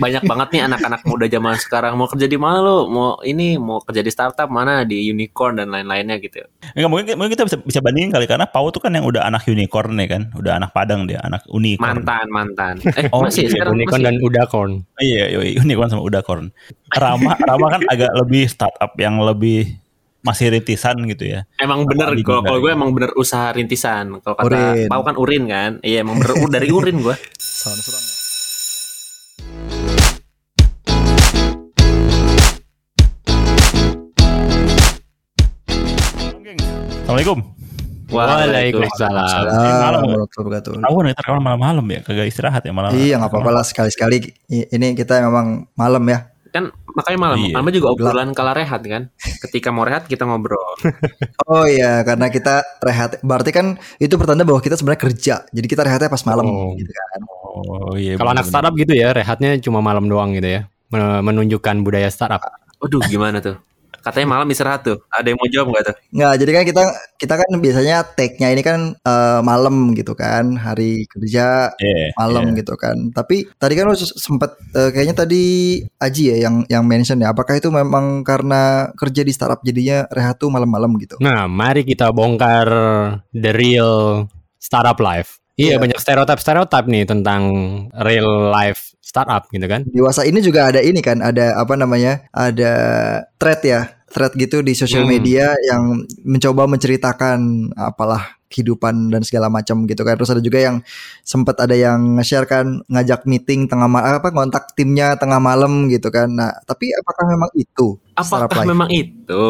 banyak banget nih anak-anak muda zaman sekarang mau kerja di mana lo? Mau ini mau kerja di startup mana di unicorn dan lain-lainnya gitu. Enggak mungkin mungkin kita bisa bisa bandingin kali karena Pau tuh kan yang udah anak unicorn nih kan, udah anak Padang dia, anak unicorn. Mantan, mantan. Eh, Oh, masih Iya, sekarang unicorn masih. dan udacorn. Iya, iya, unicorn sama unicorn. Rama Rama kan agak lebih startup yang lebih masih rintisan gitu ya. Emang bener, kalau kalau gue emang bener usaha rintisan. Kalau kata Urin. Pau kan urin kan, iya emang bener dari urin gue. Assalamualaikum. Waalaikumsalam. malam, warahmatullahi wabarakatuh. Tahu nih rekaman malam-malam ya, kagak istirahat ya malam. Iya nggak apa-apa lah sekali-sekali. Ini kita memang malam ya. Kan makanya malam, Iya. malam juga obrolan kala rehat kan. Ketika mau rehat kita ngobrol. Oh iya karena kita rehat. Berarti kan itu pertanda bahwa kita sebenarnya kerja. Jadi kita rehatnya pas malam Oh. gitu kan. Oh iya. Kalau anak startup gitu ya, rehatnya cuma malam doang gitu ya. Men- Menunjukkan budaya startup. Waduh gimana tuh? Katanya malam istirahat tuh. Ada yang mau jawab nggak tuh? Nggak, jadi kan kita kita kan biasanya take-nya ini kan eh, malam gitu kan, hari kerja Iya. malam iya. gitu kan. Tapi tadi kan lu sempat eh, kayaknya tadi Aji ya yang yang mention ya. Apakah itu memang karena kerja di startup jadinya rehat tuh malam-malam gitu? Nah, mari kita bongkar the real startup life. Iya, Iya. banyak stereotip-stereotip nih tentang real life startup gitu kan. Dewasa ini juga ada ini kan, ada apa namanya? Ada thread ya, thread gitu di sosial Hmm. media yang mencoba menceritakan apalah kehidupan dan segala macam gitu kan. Terus ada juga yang sempat ada yang nge-share kan ngajak meeting tengah malam apa ngontak timnya tengah malam gitu kan. Nah, tapi apakah memang itu Apakah memang itu?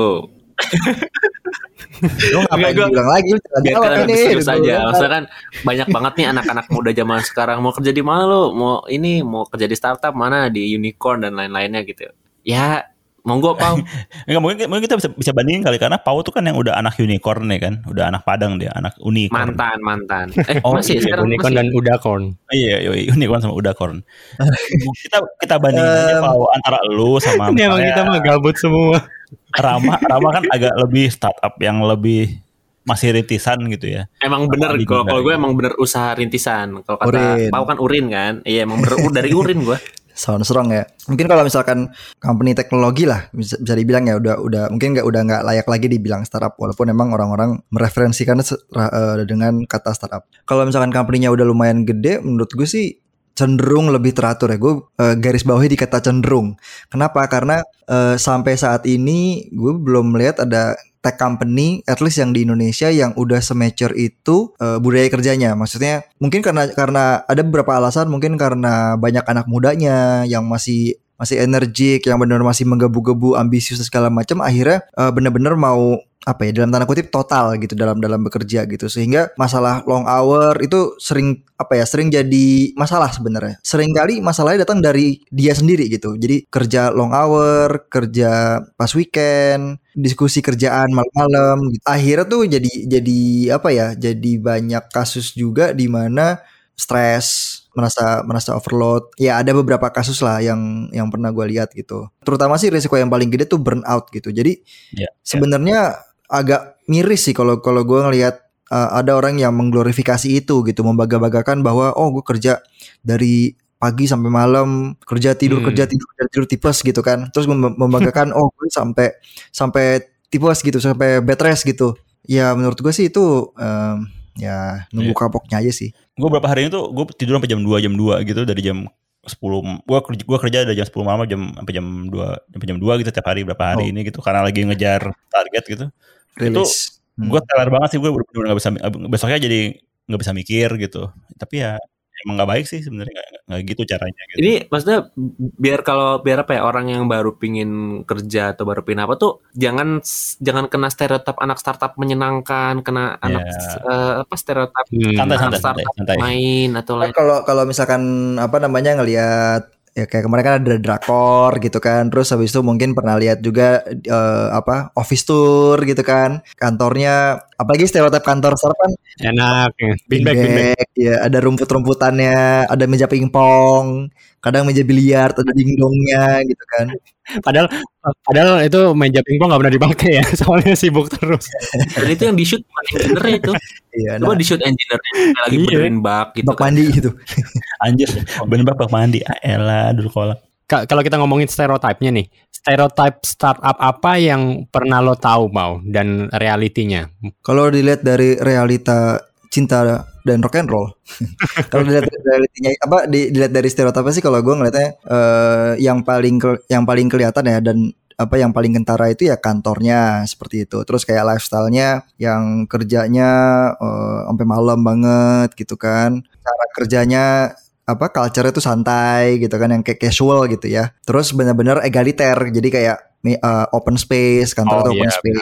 Lu ngapain gua- bilang lagi? Lu Biar kalian serius Lu aja. kan. Maksudnya kan banyak banget nih anak-anak muda zaman sekarang mau kerja di mana lo? Mau ini mau kerja di startup mana di unicorn dan lain-lainnya gitu. Ya monggo Pau. Enggak mungkin mungkin kita bisa bisa bandingin kali karena Pau tuh kan yang udah anak unicorn nih kan, udah anak Padang dia, anak unicorn. mantan, mantan. Eh Oh, masih iya, sekarang unicorn masih. dan udacorn. Iya, iya, unicorn sama unicorn. kita kita bandingin aja. Pau antara lu sama Ini emang kita mah gabut semua. Rama, Rama kan agak lebih startup yang lebih masih rintisan gitu ya. Emang bener kalau kalau gue ya. emang bener usaha rintisan. Kalau kata Urin. Pau kan urin kan. Iya emang bener dari urin gue. Sound strong ya. Mungkin kalau misalkan company teknologi lah bisa, bisa dibilang ya udah udah mungkin nggak udah nggak layak lagi dibilang startup walaupun emang orang-orang mereferensikannya se- ra- eh, dengan kata startup. Kalau misalkan company-nya udah lumayan gede menurut gue sih cenderung lebih teratur ya. Gue eh, garis bawahi di kata cenderung. Kenapa? Karena eh, sampai saat ini gue belum melihat ada tech company at least yang di Indonesia yang udah semature itu eh, budaya kerjanya. Maksudnya mungkin karena karena ada beberapa alasan mungkin karena banyak anak mudanya yang masih masih energik, yang benar masih menggebu-gebu, ambisius segala macam akhirnya eh, benar-benar mau apa ya dalam tanda kutip total gitu dalam dalam bekerja gitu. Sehingga masalah long hour itu sering apa ya sering jadi masalah sebenarnya. Sering kali masalahnya datang dari dia sendiri gitu. Jadi kerja long hour kerja pas weekend diskusi kerjaan malam-malam. Gitu. akhirnya tuh jadi jadi apa ya jadi banyak kasus juga di mana stres merasa merasa overload. Ya ada beberapa kasus lah yang yang pernah gue lihat gitu. Terutama sih risiko yang paling gede tuh burnout gitu. Jadi Ya, sebenarnya agak miris sih kalau kalau gue ngelihat uh, ada orang yang mengglorifikasi itu gitu. Membaga-bagakan bahwa oh gue kerja dari pagi sampai malam kerja tidur Hmm. kerja tidur kerja tidur tipes gitu kan. Terus mem- membanggakan oh gue sampai sampai tipes gitu sampai bed rest gitu. Ya menurut gue sih itu em, ya nunggu Iya. kapoknya aja sih Gue berapa hari ini tuh gue tidur sampai jam 2 jam 2 gitu dari jam 10 gua kerja gua kerja dari jam 10 malam jam sampai jam 2 sampai jam 2 gitu tiap hari berapa hari Oh. ini gitu karena lagi ngejar target gitu. rilis Hmm. Gue teler banget sih gue bener-bener gak bisa besoknya jadi nggak bisa mikir gitu. Tapi ya emang nggak baik sih sebenarnya nggak gitu caranya gitu. Ini maksudnya biar kalau biar apa ya orang yang baru pingin kerja atau baru pingin apa tuh jangan jangan kena stereotip anak startup menyenangkan, kena anak eh, apa stereotip Hmm. santai anak santai startup santai. main atau lain. kalau kalau misalkan apa namanya ngelihat ya kayak kemarin kan ada drakor gitu kan terus habis itu mungkin pernah lihat juga eh, apa office tour gitu kan kantornya apalagi stereotip kantor startup kan Enak ya. Beanbag, beanbag. beanbag, ya ada rumput-rumputannya ada meja pingpong kadang meja biliar ada dingdongnya gitu kan. Padahal padahal itu meja pingpong nggak pernah dipakai ya, soalnya sibuk terus. Dan itu yang di shoot bukan engineer itu. Iya, Coba nah, di shoot engineer lagi Iya. benerin bak gitu bak kan. mandi gitu. Anjir, bener bak bak mandi. Ah, elah, dulu kolak. Ka- Kalau kita ngomongin stereotipnya nih, stereotip startup apa yang pernah lo tahu mau dan realitinya? Kalau dilihat dari realita cinta dan rock and roll, kalau dilihat dari realitinya apa di- dilihat dari stereotipnya sih kalau gue ngeliatnya eh, yang paling ke- yang paling kelihatan ya dan apa yang paling kentara itu ya kantornya seperti itu. Terus kayak lifestyle-nya yang kerjanya eh, sampai malam banget gitu kan. Cara kerjanya apa culture itu santai gitu kan yang kayak casual gitu ya. Terus benar-benar egaliter. Jadi kayak eh, open space, kantor Oh, itu open iya, space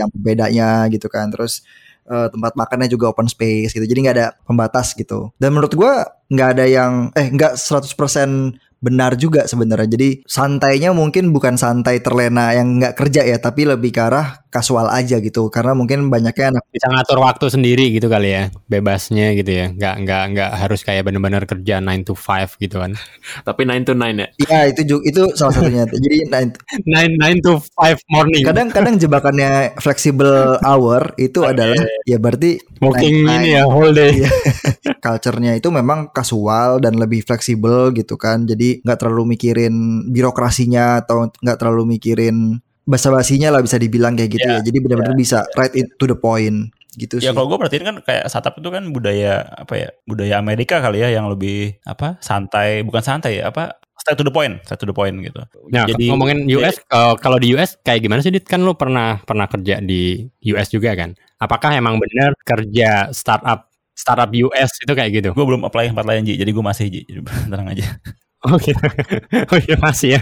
yang bedanya gitu kan. Terus eh, tempat makannya juga open space gitu. Jadi nggak ada pembatas gitu. Dan menurut gua nggak ada yang eh nggak 100% benar juga sebenarnya. Jadi santainya mungkin bukan santai terlena yang nggak kerja ya, tapi lebih ke arah kasual aja gitu. Karena mungkin banyaknya anak Bisa ngatur waktu sendiri gitu kali ya, bebasnya gitu ya. Nggak nggak nggak harus kayak bener-bener kerja 9 to 5 gitu kan. Tapi 9 to 9 ya. Iya itu juga itu salah satunya. Jadi nah, 9 9 to 5 morning. kadang-kadang jebakannya flexible hour itu adalah ya berarti Working nine- ini ya whole day. Iya. culture-nya itu memang kasual dan lebih fleksibel gitu kan. Jadi nggak terlalu mikirin birokrasinya atau nggak terlalu mikirin basa-basinya lah bisa dibilang kayak gitu ya. Jadi benar-benar bisa right in to the point gitu Ya sih. kalau gue perhatiin kan kayak startup itu kan budaya apa ya budaya Amerika kali ya yang lebih apa santai bukan santai ya apa straight to the point straight to the point gitu. Nah, ngomongin US, eh, kalau di US kayak gimana sih, Dit? Kan lu pernah pernah kerja di US juga kan? Apakah emang benar kerja startup startup US itu kayak gitu? gue belum apply tempat lain Ji, jadi gue masih Ji, jadi tenang aja. Oh gitu. Oh iya masih ya.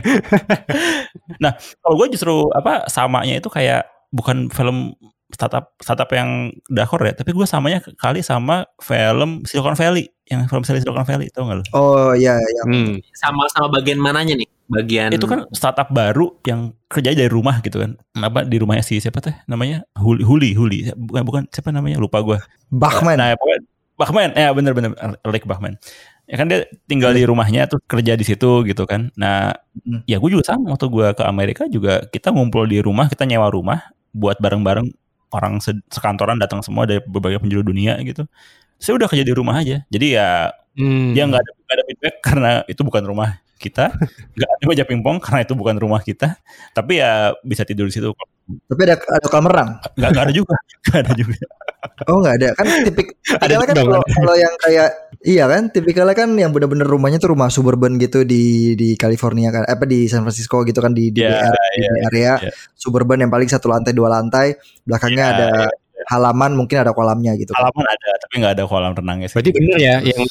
Kalau gue justru apa samanya itu kayak bukan film startup startup yang dakor ya, tapi gue samanya kali sama film Silicon Valley yang film Silicon Valley tau gak lo? Oh iya iya. Hmm. Sama-sama bagian mananya nih? Bagian Itu kan startup baru yang kerja dari rumah gitu kan. Apa di rumahnya si siapa teh namanya? Huli Huli Huli. Bukan bukan siapa namanya? Lupa gue. Bachman. Nah, pokoknya Bachman, ya bener-bener Rick Bachman. Ya kan dia tinggal di rumahnya tuh kerja di situ gitu kan. Nah, Hmm. ya gue juga sama waktu gue ke Amerika juga kita ngumpul di rumah, kita nyewa rumah buat bareng-bareng orang se- sekantoran datang semua dari berbagai penjuru dunia gitu. Saya udah kerja di rumah aja. Jadi ya Hmm. dia nggak ada, nggak ada feedback karena itu bukan rumah kita, nggak ada meja pingpong karena itu bukan rumah kita. Tapi ya bisa tidur di situ. Tapi ada ada kolam renang. Nggak nggak ada juga, nggak ada juga. Oh nggak ada kan tipik tipikalnya kan kalau kalau yang kayak iya kan tipikalnya kan yang bener-bener rumahnya tuh rumah suburban gitu di di California kan apa di San Francisco gitu kan di di, Ya, area, di ya, area ya. suburban yang paling satu lantai dua lantai belakangnya Ya, ada halaman mungkin ada kolamnya gitu kan. Halaman ada, tapi nggak ada kolam renangnya. sih. Berarti bener ya yang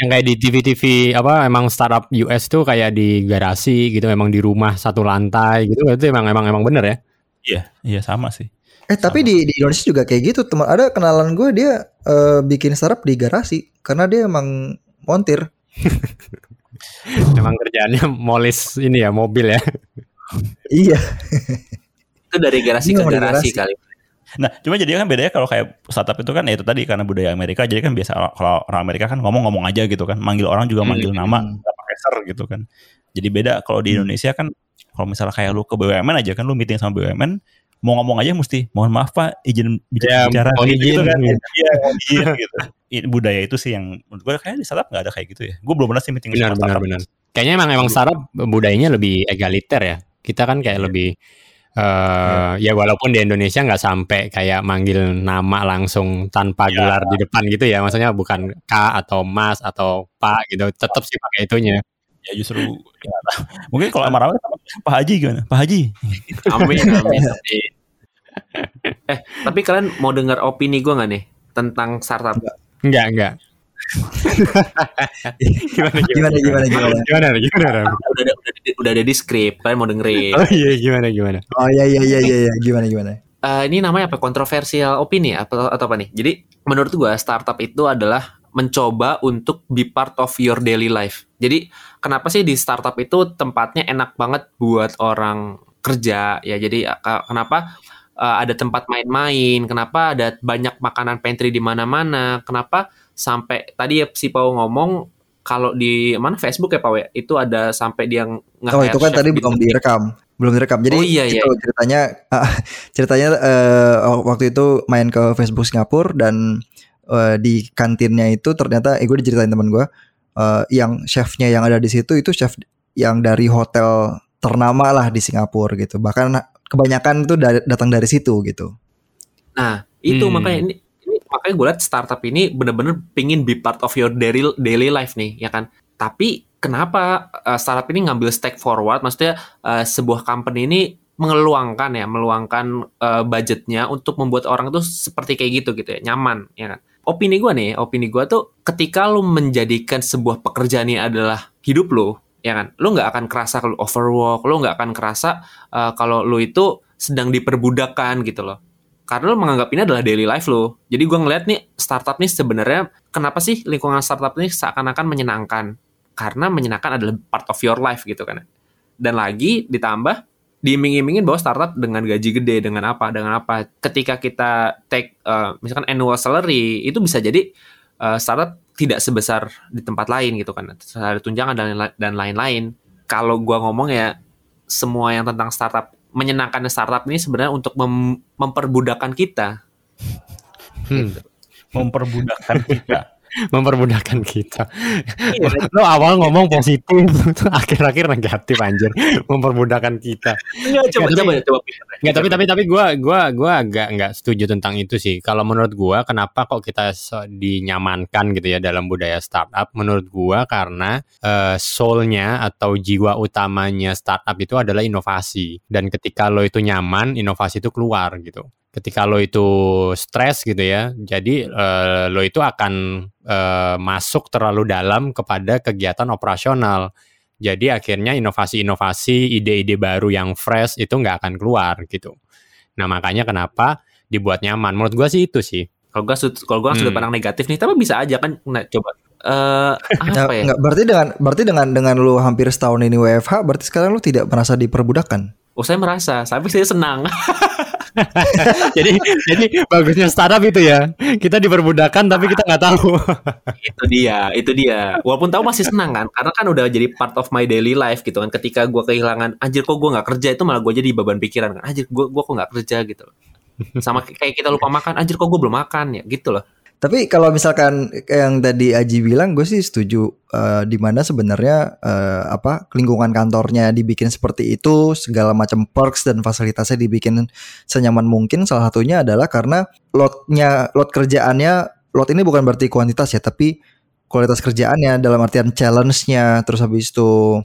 yang kayak di TV-TV apa emang startup US tuh kayak di garasi gitu emang di rumah satu lantai gitu berarti emang emang emang bener ya. Iya, iya sama sih. Eh tapi di, di Indonesia juga kayak gitu teman ada kenalan gue dia eh, bikin startup di garasi karena dia emang montir. Emang kerjaannya molis ini ya mobil ya. Iya. itu dari garasi ke garasi garasi. kali. Nah, cuma jadi kan bedanya kalau kayak startup itu kan ya itu tadi karena budaya Amerika, jadi kan biasa kalau orang Amerika kan ngomong-ngomong aja gitu kan, manggil orang juga Hmm. manggil nama, nggak pakai ser gitu kan. Jadi beda kalau di Hmm. Indonesia kan, kalau misalnya kayak lu ke BUMN aja kan, lu meeting sama BUMN, mau ngomong aja mesti, mohon maaf pak, izin bicara, Ya, bicara gitu, izin. kan. Iya, mohon izin gitu. I- budaya itu sih yang menurut gue kayak di startup nggak ada kayak gitu ya. Gue belum pernah sih meeting Benar sama benar startup. benar. Kayaknya emang emang startup budayanya lebih egaliter ya. Kita kan kayak lebih eh ya walaupun di Indonesia nggak sampai kayak manggil nama langsung tanpa Ya. gelar di depan gitu ya. Maksudnya bukan K atau Mas atau Pak gitu. Tetap sih pakai itunya. Ya justru, ya, mungkin kalau sama ramai Pak Haji gimana? Pak Haji, Amin, amin, amin. eh, tapi kalian mau dengar opini gue nggak nih tentang startup? Enggak enggak. gimana Gimana gimana gimana. Gimana gimana? Udah ada, udah, ada- udah ada di skrip, kalian mau dengerin? Oh iya gimana gimana? Oh iya iya iya iya iya. gimana gimana. Eh, ini namanya apa? Kontroversial opini ya? atau, atau apa nih? Jadi menurut gua startup itu adalah mencoba untuk be part of your daily life. Jadi kenapa sih di startup itu tempatnya enak banget buat orang kerja ya. Jadi ke- kenapa eh, ada tempat main-main? Kenapa ada banyak makanan pantry di mana-mana? Kenapa sampai tadi ya si Pau ngomong kalau di mana Facebook ya Pak We, itu ada sampai dia nge Oh itu kan tadi belum direkam, belum direkam. Jadi Oh, iya, iya. itu ceritanya ceritanya eh, waktu itu main ke Facebook Singapura dan eh, di kantinnya itu ternyata eh gue diceritain teman gue eh, yang chefnya yang ada di situ itu chef yang dari hotel ternama lah di Singapura gitu. Bahkan kebanyakan itu dari- datang dari situ gitu. Nah, itu Hmm. makanya ini, ini makanya gue lihat startup ini bener-bener pingin be part of your daily daily life nih, ya kan? Tapi kenapa uh, startup ini ngambil stake forward? Maksudnya uh, sebuah company ini mengeluangkan ya, meluangkan uh, budgetnya untuk membuat orang itu seperti kayak gitu gitu ya, nyaman, ya kan? Opini gue nih, opini gue tuh ketika lu menjadikan sebuah pekerjaan ini adalah hidup lu, ya kan? Lu nggak akan kerasa kalau overwork, lu nggak akan kerasa uh, kalau lu itu sedang diperbudakkan gitu loh karena lo menganggap ini adalah daily life lo. Jadi gue ngeliat nih startup nih sebenarnya kenapa sih lingkungan startup ini seakan-akan menyenangkan? Karena menyenangkan adalah part of your life gitu kan. Dan lagi ditambah diiming-imingin bahwa startup dengan gaji gede dengan apa dengan apa. Ketika kita take uh, misalkan annual salary itu bisa jadi uh, startup tidak sebesar di tempat lain gitu kan. Ada tunjangan dan dan lain-lain. Kalau gua ngomong ya semua yang tentang startup menyenangkan startup ini sebenarnya untuk mem- memperbudakan kita. Hmm, memperbudakkan kita. Mempermudahkan kita. Iya, Lo awal ngomong positif, akhir-akhir negatif anjir. Mempermudahkan kita. Enggak, coba, Ya, tapi- coba, coba pikir. Nggak, tapi tapi tapi gua gua gua agak nggak setuju tentang itu sih. Kalau menurut gua kenapa kok kita so- dinyamankan gitu ya dalam budaya startup? Menurut gua karena eh, soul-nya atau jiwa utamanya startup itu adalah inovasi. Dan ketika lo itu nyaman, inovasi itu keluar gitu. Ketika lo itu stres gitu ya, jadi eh, lo itu akan eh, masuk terlalu dalam kepada kegiatan operasional. Jadi akhirnya inovasi-inovasi, ide-ide baru yang fresh itu nggak akan keluar gitu. Nah makanya kenapa dibuat nyaman. Menurut gua sih itu sih. Kalau gua sud- kalau gua sudut Hmm. pandang negatif nih, tapi bisa aja kan nah, coba eh Nah, apa ya? nggak, berarti dengan berarti dengan dengan lu hampir setahun ini WFH, berarti sekarang lu tidak merasa diperbudakan. Oh, saya merasa, tapi saya senang. jadi jadi bagusnya startup itu ya. Kita diperbudakan tapi kita nggak tahu. itu dia, itu dia. Walaupun tahu masih senang kan, karena kan udah jadi part of my daily life gitu kan. Ketika gua kehilangan, anjir kok gua nggak kerja itu malah gua jadi beban pikiran kan. Anjir gua gua kok nggak kerja gitu. Sama kayak kita lupa makan, anjir kok gua belum makan ya, gitu loh. Tapi kalau misalkan yang tadi Aji bilang, gue sih setuju. eh, di mana sebenarnya eh, apa lingkungan kantornya dibikin seperti itu, segala macam perks dan fasilitasnya dibikin senyaman mungkin. Salah satunya adalah karena lotnya, lot kerjaannya, lot ini bukan berarti kuantitas ya, tapi kualitas kerjaannya dalam artian challenge-nya. Terus habis itu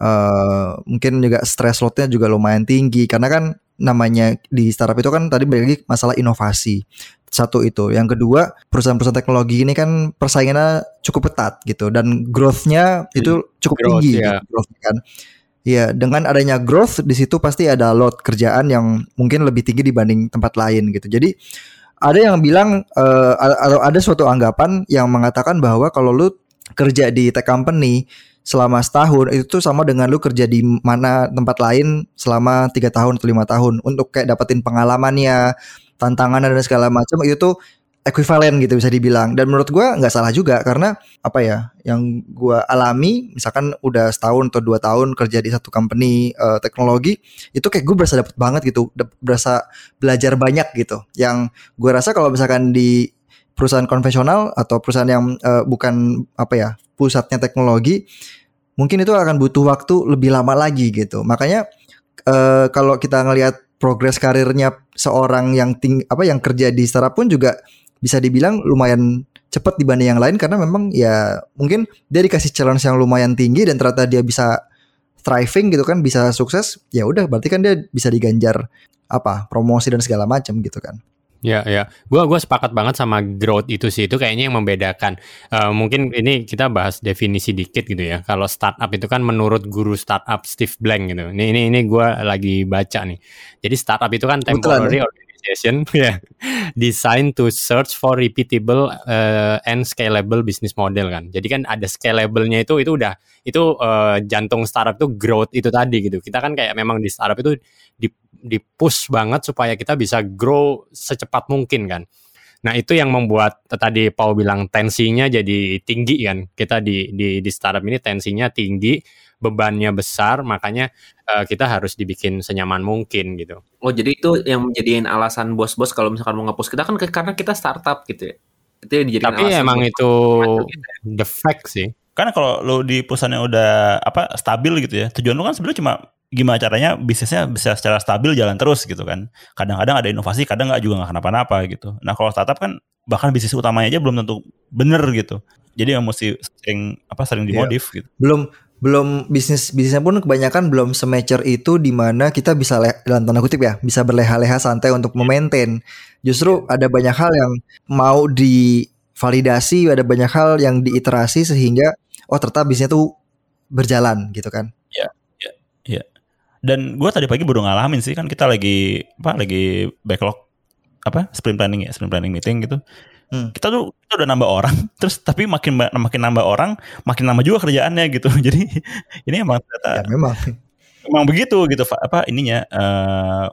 eh, mungkin juga stress lotnya juga lumayan tinggi karena kan namanya di startup itu kan tadi balik lagi masalah inovasi satu itu. Yang kedua, perusahaan-perusahaan teknologi ini kan persaingannya cukup ketat gitu dan growth-nya itu cukup Growth, tinggi ya. gitu, growth kan. Iya, dengan adanya growth di situ pasti ada load kerjaan yang mungkin lebih tinggi dibanding tempat lain gitu. Jadi ada yang bilang eh, atau ada suatu anggapan yang mengatakan bahwa kalau lu kerja di tech company selama setahun itu tuh sama dengan lu kerja di mana tempat lain selama tiga tahun atau lima tahun untuk kayak dapetin pengalamannya tantangan dan segala macam itu tuh ekuivalen gitu bisa dibilang. Dan menurut gua nggak salah juga karena apa ya yang gua alami misalkan udah setahun atau dua tahun kerja di satu company eh, teknologi itu kayak gue berasa dapet banget gitu berasa belajar banyak gitu. Yang gue rasa kalau misalkan di perusahaan konvensional atau perusahaan yang eh, bukan apa ya pusatnya teknologi mungkin itu akan butuh waktu lebih lama lagi gitu. Makanya eh, kalau kita ngelihat progres karirnya seorang yang ting apa yang kerja di startup pun juga bisa dibilang lumayan cepat dibanding yang lain karena memang ya mungkin dia dikasih challenge yang lumayan tinggi dan ternyata dia bisa thriving gitu kan bisa sukses ya udah berarti kan dia bisa diganjar apa promosi dan segala macam gitu kan Ya, ya. Gua gua sepakat banget sama growth itu sih. Itu kayaknya yang membedakan. Eh, mungkin ini kita bahas definisi dikit gitu ya. Kalau startup itu kan menurut guru startup Steve Blank gitu. Ini ini ini gua lagi baca nih. Jadi startup itu kan temporary ya. Designed to search for repeatable eh, and scalable business model kan. Jadi kan ada scalable-nya itu itu udah itu eh, jantung startup itu growth itu tadi gitu. Kita kan kayak memang di startup itu di di push banget supaya kita bisa grow secepat mungkin kan. Nah itu yang membuat tadi Paul bilang tensinya jadi tinggi kan. Kita di di di startup ini tensinya tinggi, bebannya besar, makanya uh, kita harus dibikin senyaman mungkin gitu. Oh jadi itu yang menjadiin alasan bos-bos kalau misalkan mau ngapus kita kan karena kita startup gitu ya. Itu yang dijadiin Tapi alasan emang itu gitu ya. the fact sih. Karena kalau lo di perusahaan yang udah apa stabil gitu ya, tujuan lo kan sebenarnya cuma gimana caranya bisnisnya bisa secara stabil jalan terus gitu kan. Kadang-kadang ada inovasi, kadang nggak juga nggak kenapa-napa gitu. Nah kalau startup kan bahkan bisnis utamanya aja belum tentu bener gitu. Jadi yang mesti sering apa sering Iya. dimodif gitu. belum belum bisnis bisnisnya pun kebanyakan belum semature itu di mana kita bisa le- dalam tanda kutip ya bisa berleha-leha santai untuk memaintain. Justru ada banyak hal yang mau divalidasi ada banyak hal yang diiterasi sehingga oh ternyata bisnisnya tuh berjalan gitu kan. Dan gue tadi pagi baru ngalamin sih kan kita lagi apa lagi backlog apa sprint planning ya sprint planning meeting gitu. Hmm. Kita tuh kita udah nambah orang, terus tapi makin makin nambah orang, makin nambah juga kerjaannya gitu. Jadi ini emang ternyata ya memang emang begitu gitu apa ininya eh,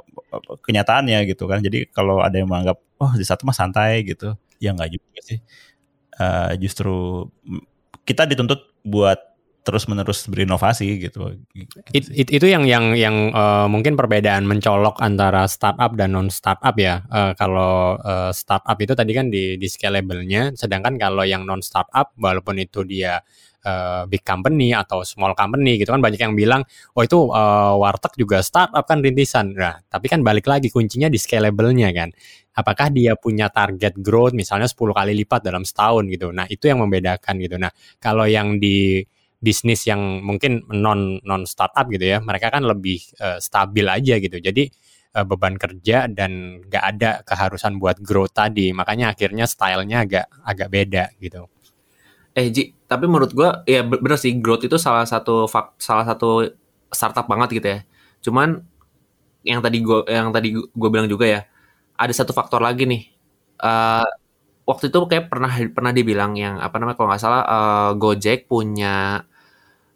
kenyataannya gitu kan. Jadi kalau ada yang menganggap oh di satu mah santai gitu, ya nggak juga sih. Eh, justru kita dituntut buat terus menerus berinovasi gitu. It- it- itu yang yang yang eh, mungkin perbedaan mencolok antara startup dan non startup ya. Eh, kalau eh, startup itu tadi kan di di scalable-nya, sedangkan kalau yang non startup walaupun itu dia eh, big company atau small company gitu kan banyak yang bilang oh itu eh, warteg juga startup kan rintisan. Nah, tapi kan balik lagi kuncinya di scalable-nya kan. Apakah dia punya target growth misalnya 10 kali lipat dalam setahun gitu. Nah, itu yang membedakan gitu. Nah, kalau yang di bisnis yang mungkin non non startup gitu ya mereka kan lebih eh, stabil aja gitu jadi eh, beban kerja dan nggak ada keharusan buat growth tadi makanya akhirnya stylenya agak agak beda gitu Eh Ji, tapi menurut gua ya be- bener sih growth itu salah satu salah satu startup banget gitu ya. Cuman yang tadi gua yang tadi gue bilang juga ya, ada satu faktor lagi nih. Eh waktu itu kayak pernah pernah dibilang yang apa namanya kalau nggak salah eh, Gojek punya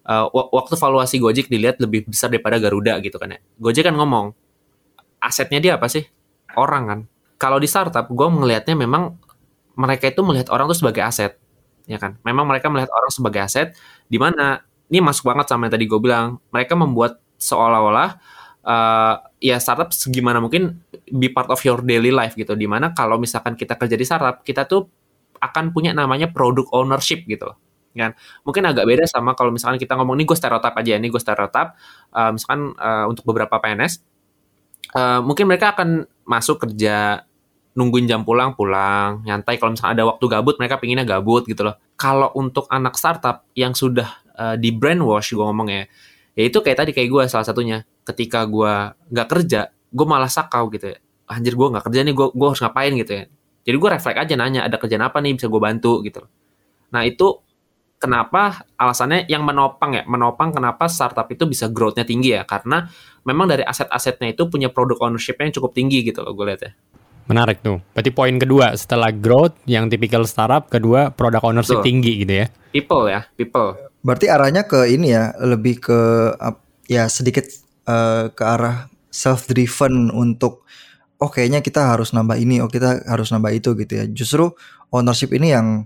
wa- waktu valuasi Gojek dilihat lebih besar daripada Garuda gitu kan ya. Gojek kan ngomong asetnya dia apa sih? Orang kan. Kalau di startup gue melihatnya memang mereka itu melihat orang tuh sebagai aset ya kan memang mereka melihat orang sebagai aset di mana ini masuk banget sama yang tadi gue bilang mereka membuat seolah-olah eh, ya startup segimana mungkin be part of your daily life gitu. Di mana kalau misalkan kita kerja di startup kita tuh akan punya namanya product ownership gitu loh. Kan? Mungkin agak beda sama kalau misalkan kita ngomong nih gue stereotip aja nih gue stereotip. Eh, misalkan eh, untuk beberapa PNS eh, mungkin mereka akan masuk kerja nungguin jam pulang pulang nyantai. Kalau misalnya ada waktu gabut mereka pinginnya gabut gitu loh. Kalau untuk anak startup yang sudah uh, di brainwash gue ngomong ya itu kayak tadi kayak gue salah satunya. Ketika gue nggak kerja gue malah sakau gitu ya. Anjir gue nggak kerja nih gue gue harus ngapain gitu ya. Jadi gue refleks aja nanya ada kerjaan apa nih bisa gue bantu? gitu nah itu kenapa alasannya yang menopang ya? Menopang kenapa startup itu bisa growth-nya tinggi ya? Karena memang dari aset-asetnya itu punya product ownership-nya yang cukup tinggi gitu loh gue lihat ya. Menarik tuh. Berarti poin kedua setelah growth yang tipikal startup kedua product ownership Betul. tinggi gitu ya? People ya people berarti arahnya ke ini ya lebih ke ya sedikit eh, ke arah self driven untuk oh kayaknya kita harus nambah ini oh kita harus nambah itu gitu ya justru ownership ini yang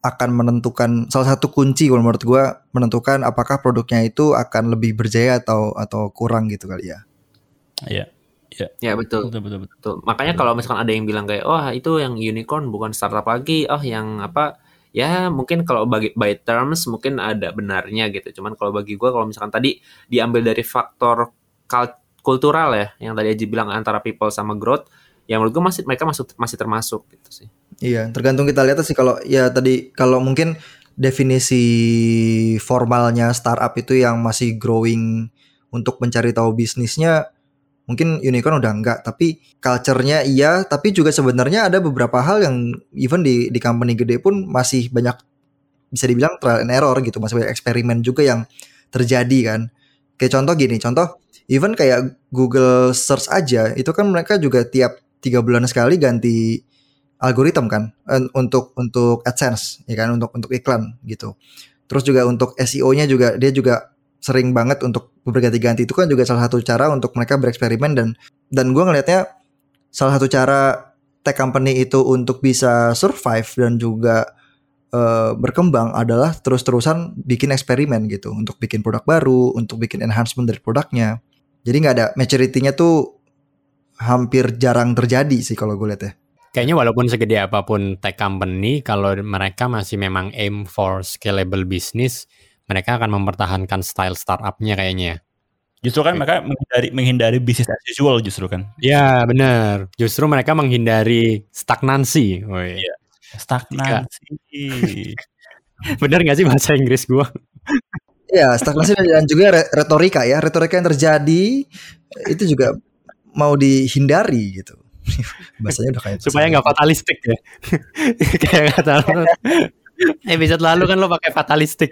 akan menentukan salah satu kunci kalau menurut gua menentukan apakah produknya itu akan lebih berjaya atau atau kurang gitu kali ya Iya. ya betul Betul betul betul. Betul. Makanya kalau misalkan ada yang bilang kayak, oh itu yang unicorn bukan startup lagi, oh yang apa, ya mungkin kalau bagi by terms mungkin ada benarnya gitu. Cuman kalau bagi gue kalau misalkan tadi diambil dari faktor kultural ya, yang tadi Aji bilang antara people sama growth, ya menurut gue masih mereka masuk masih termasuk gitu sih. Iya, tergantung kita lihat sih kalau ya tadi kalau mungkin definisi formalnya startup itu yang masih growing untuk mencari tahu bisnisnya mungkin unicorn udah enggak, tapi culture-nya iya, tapi juga sebenarnya ada beberapa hal yang even di di company gede pun masih banyak bisa dibilang trial and error gitu, masih banyak eksperimen juga yang terjadi kan. Kayak contoh gini, contoh even kayak Google Search aja itu kan mereka juga tiap tiga bulan sekali ganti algoritma kan untuk untuk AdSense ya kan untuk untuk iklan gitu. Terus juga untuk SEO-nya juga dia juga sering banget untuk berganti-ganti itu kan juga salah satu cara untuk mereka bereksperimen dan dan gue ngelihatnya salah satu cara tech company itu untuk bisa survive dan juga uh, berkembang adalah terus-terusan bikin eksperimen gitu untuk bikin produk baru, untuk bikin enhancement dari produknya. Jadi nggak ada maturity-nya tuh hampir jarang terjadi sih kalau gue lihat ya. Kayaknya walaupun segede apa pun tech company, kalau mereka masih memang aim for scalable business, mereka akan mempertahankan style startupnya kayaknya. Justru kan mereka menghindari menghindari bisnis as usual justru kan. Ya benar. Justru mereka menghindari stagnansi. Oh, iya. Stagnansi. bener gak sih bahasa Inggris gua? Ya, stagnansi dan juga retorika ya. Retorika yang terjadi itu juga mau dihindari gitu. Bahasanya udah kayak supaya nggak fatalistik ya. kayak kata. Episode lalu kan lo pakai fatalistik.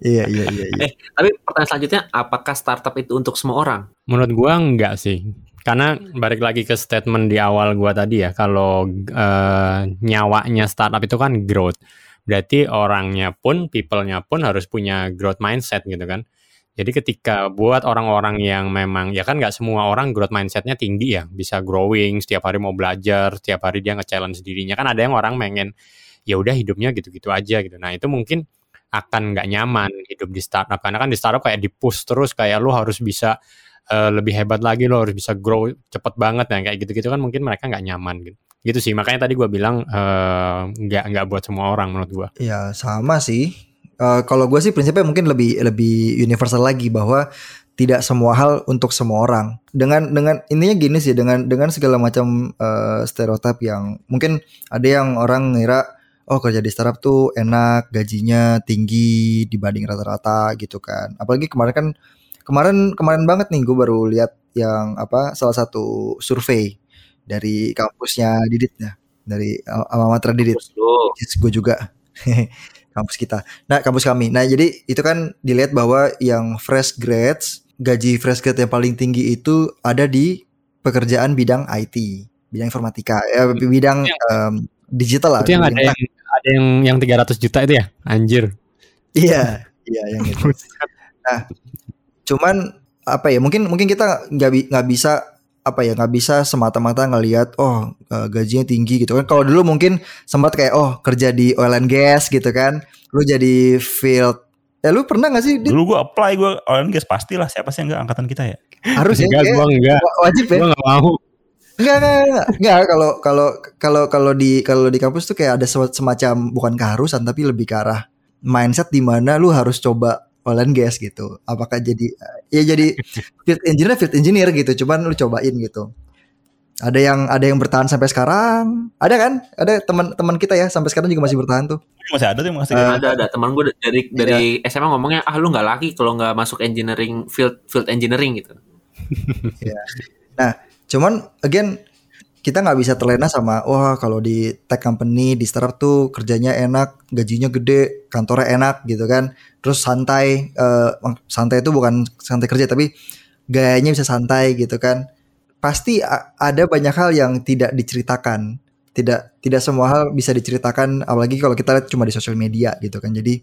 iya iya iya. iya. Eh, tapi pertanyaan selanjutnya, apakah startup itu untuk semua orang? Menurut gua enggak sih. Karena balik lagi ke statement di awal gua tadi ya, kalau uh, nyawanya startup itu kan growth. Berarti orangnya pun, people-nya pun harus punya growth mindset gitu kan. Jadi ketika buat orang-orang yang memang ya kan nggak semua orang growth mindsetnya tinggi ya, bisa growing setiap hari mau belajar, setiap hari dia nge-challenge dirinya kan ada yang orang pengen ya udah hidupnya gitu-gitu aja gitu. Nah itu mungkin akan nggak nyaman hidup di startup karena kan di startup kayak di push terus kayak lu harus bisa uh, lebih hebat lagi lo harus bisa grow cepet banget nah kayak gitu-gitu kan mungkin mereka nggak nyaman gitu gitu sih makanya tadi gue bilang uh, nggak nggak buat semua orang menurut gue ya sama sih uh, kalau gue sih prinsipnya mungkin lebih lebih universal lagi bahwa tidak semua hal untuk semua orang. Dengan dengan intinya gini sih dengan dengan segala macam uh, stereotip yang mungkin ada yang orang ngira oh kerja di startup tuh enak, gajinya tinggi dibanding rata-rata gitu kan. Apalagi kemarin kan kemarin kemarin banget nih gue baru lihat yang apa salah satu survei dari kampusnya Didit ya dari alma mater Didit. Gue juga. kampus kita. Nah, kampus kami. Nah, jadi itu kan dilihat bahwa yang fresh grads, gaji fresh grad yang paling tinggi itu ada di pekerjaan bidang IT, bidang informatika, ya bidang um, digital lah. Itu yang ada yang ada yang yang 300 juta itu ya? Anjir. Iya, iya yang itu. Nah, cuman apa ya? Mungkin mungkin kita nggak nggak bisa apa ya nggak bisa semata-mata ngelihat oh uh, gajinya tinggi gitu kan kalau dulu mungkin sempat kayak oh kerja di oil and gas gitu kan lu jadi field ya lu pernah gak sih dulu gua apply gua oil and gas pastilah siapa sih yang enggak angkatan kita ya harus ya enggak gua enggak wajib ya gua enggak mau Enggak, enggak, enggak, enggak. Kalau kalau kalau kalau di kalau di kampus tuh kayak ada semacam bukan keharusan tapi lebih ke arah mindset di mana lu harus coba oil and gas gitu. Apakah jadi ya jadi field engineer field engineer gitu. Cuman lu cobain gitu. Ada yang ada yang bertahan sampai sekarang. Ada kan? Ada teman-teman kita ya sampai sekarang juga masih bertahan tuh. Masih ada tuh masih uh, ada ada teman gue dari dari yeah. SMA ngomongnya ah lu nggak laki kalau nggak masuk engineering field field engineering gitu. ya. Nah, cuman again kita nggak bisa terlena sama wah kalau di tech company di startup tuh kerjanya enak gajinya gede kantornya enak gitu kan. Terus santai uh, santai itu bukan santai kerja tapi gayanya bisa santai gitu kan. Pasti ada banyak hal yang tidak diceritakan. Tidak tidak semua hal bisa diceritakan apalagi kalau kita lihat cuma di sosial media gitu kan. Jadi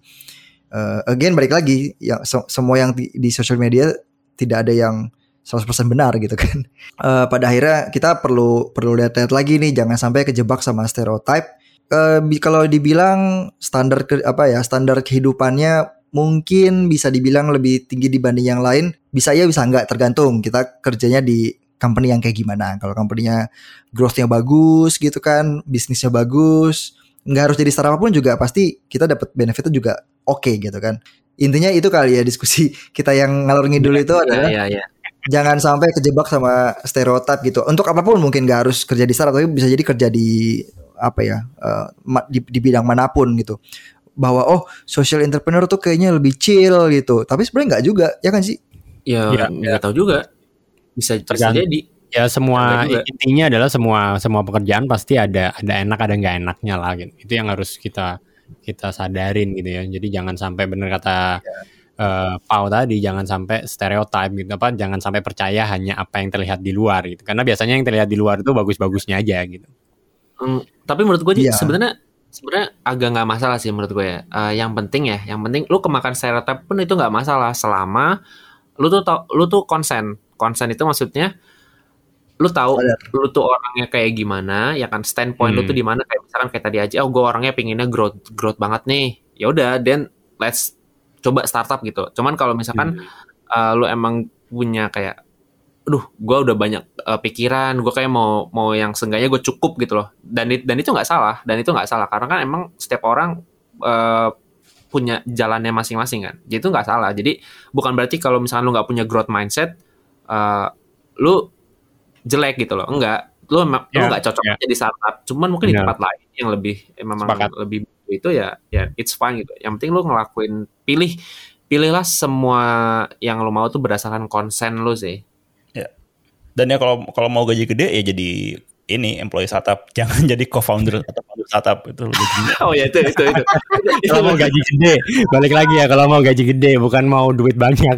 uh, again balik lagi yang se semua yang di, di sosial media tidak ada yang 100% benar gitu kan. Uh, pada akhirnya kita perlu perlu lihat-lihat lagi nih jangan sampai kejebak sama stereotype. Uh, kalau dibilang standar ke, apa ya standar kehidupannya mungkin bisa dibilang lebih tinggi dibanding yang lain bisa ya bisa enggak tergantung kita kerjanya di company yang kayak gimana kalau company-nya growth-nya bagus gitu kan bisnisnya bagus nggak harus jadi startup pun juga pasti kita dapat benefitnya juga oke okay, gitu kan intinya itu kali ya diskusi kita yang ngalur ngidul iya, itu ya, adalah ya, ya jangan sampai kejebak sama stereotip gitu. Untuk apa pun mungkin gak harus kerja di startup tapi bisa jadi kerja di apa ya uh, di, di bidang mana pun gitu. Bahwa oh social entrepreneur tuh kayaknya lebih chill gitu. Tapi sebenarnya nggak juga ya kan sih? Ya nggak ya, ya. tahu juga. Bisa terjadi. jadi. Ya semua intinya adalah semua semua pekerjaan pasti ada ada enak ada nggak enaknya lah gitu. Itu yang harus kita kita sadarin gitu ya. Jadi jangan sampai benar kata ya uh, Pau tadi jangan sampai stereotip gitu apa jangan sampai percaya hanya apa yang terlihat di luar gitu karena biasanya yang terlihat di luar itu bagus-bagusnya aja gitu. Hmm, tapi menurut gue yeah. sebenarnya sebenarnya agak nggak masalah sih menurut gue ya. Uh, yang penting ya, yang penting lu kemakan stereotip pun itu nggak masalah selama lu tuh tau, lu tuh konsen. Konsen itu maksudnya lu tahu Sadar. lu tuh orangnya kayak gimana ya kan standpoint lu Hmm. tuh di mana kayak misalkan kayak tadi aja oh gue orangnya pinginnya growth growth banget nih ya udah then let's coba startup gitu. Cuman kalau misalkan uh, lu emang punya kayak aduh gue udah banyak uh, pikiran gue kayak mau mau yang seenggaknya gue cukup gitu loh. Dan dan itu nggak salah dan itu nggak salah. Karena kan emang setiap orang uh, punya jalannya masing-masing kan. Jadi itu nggak salah. Jadi bukan berarti kalau misalkan lu nggak punya growth mindset uh, lu jelek gitu loh. Enggak lu emang lu Ya, nggak cocok ya. aja di startup. Cuman mungkin di Benar. tempat lain yang lebih eh, memang Sepakat. lebih itu ya ya it's fine gitu. Yang penting lu ngelakuin pilih pilihlah semua yang lu mau tuh berdasarkan konsen lu sih. Dan ya kalau kalau mau gaji gede ya jadi ini employee startup, jangan jadi co-founder atau founder startup. Itu oh ya itu itu itu. Kalau mau gaji gede, balik lagi ya. Kalau mau gaji gede bukan mau duit banyak.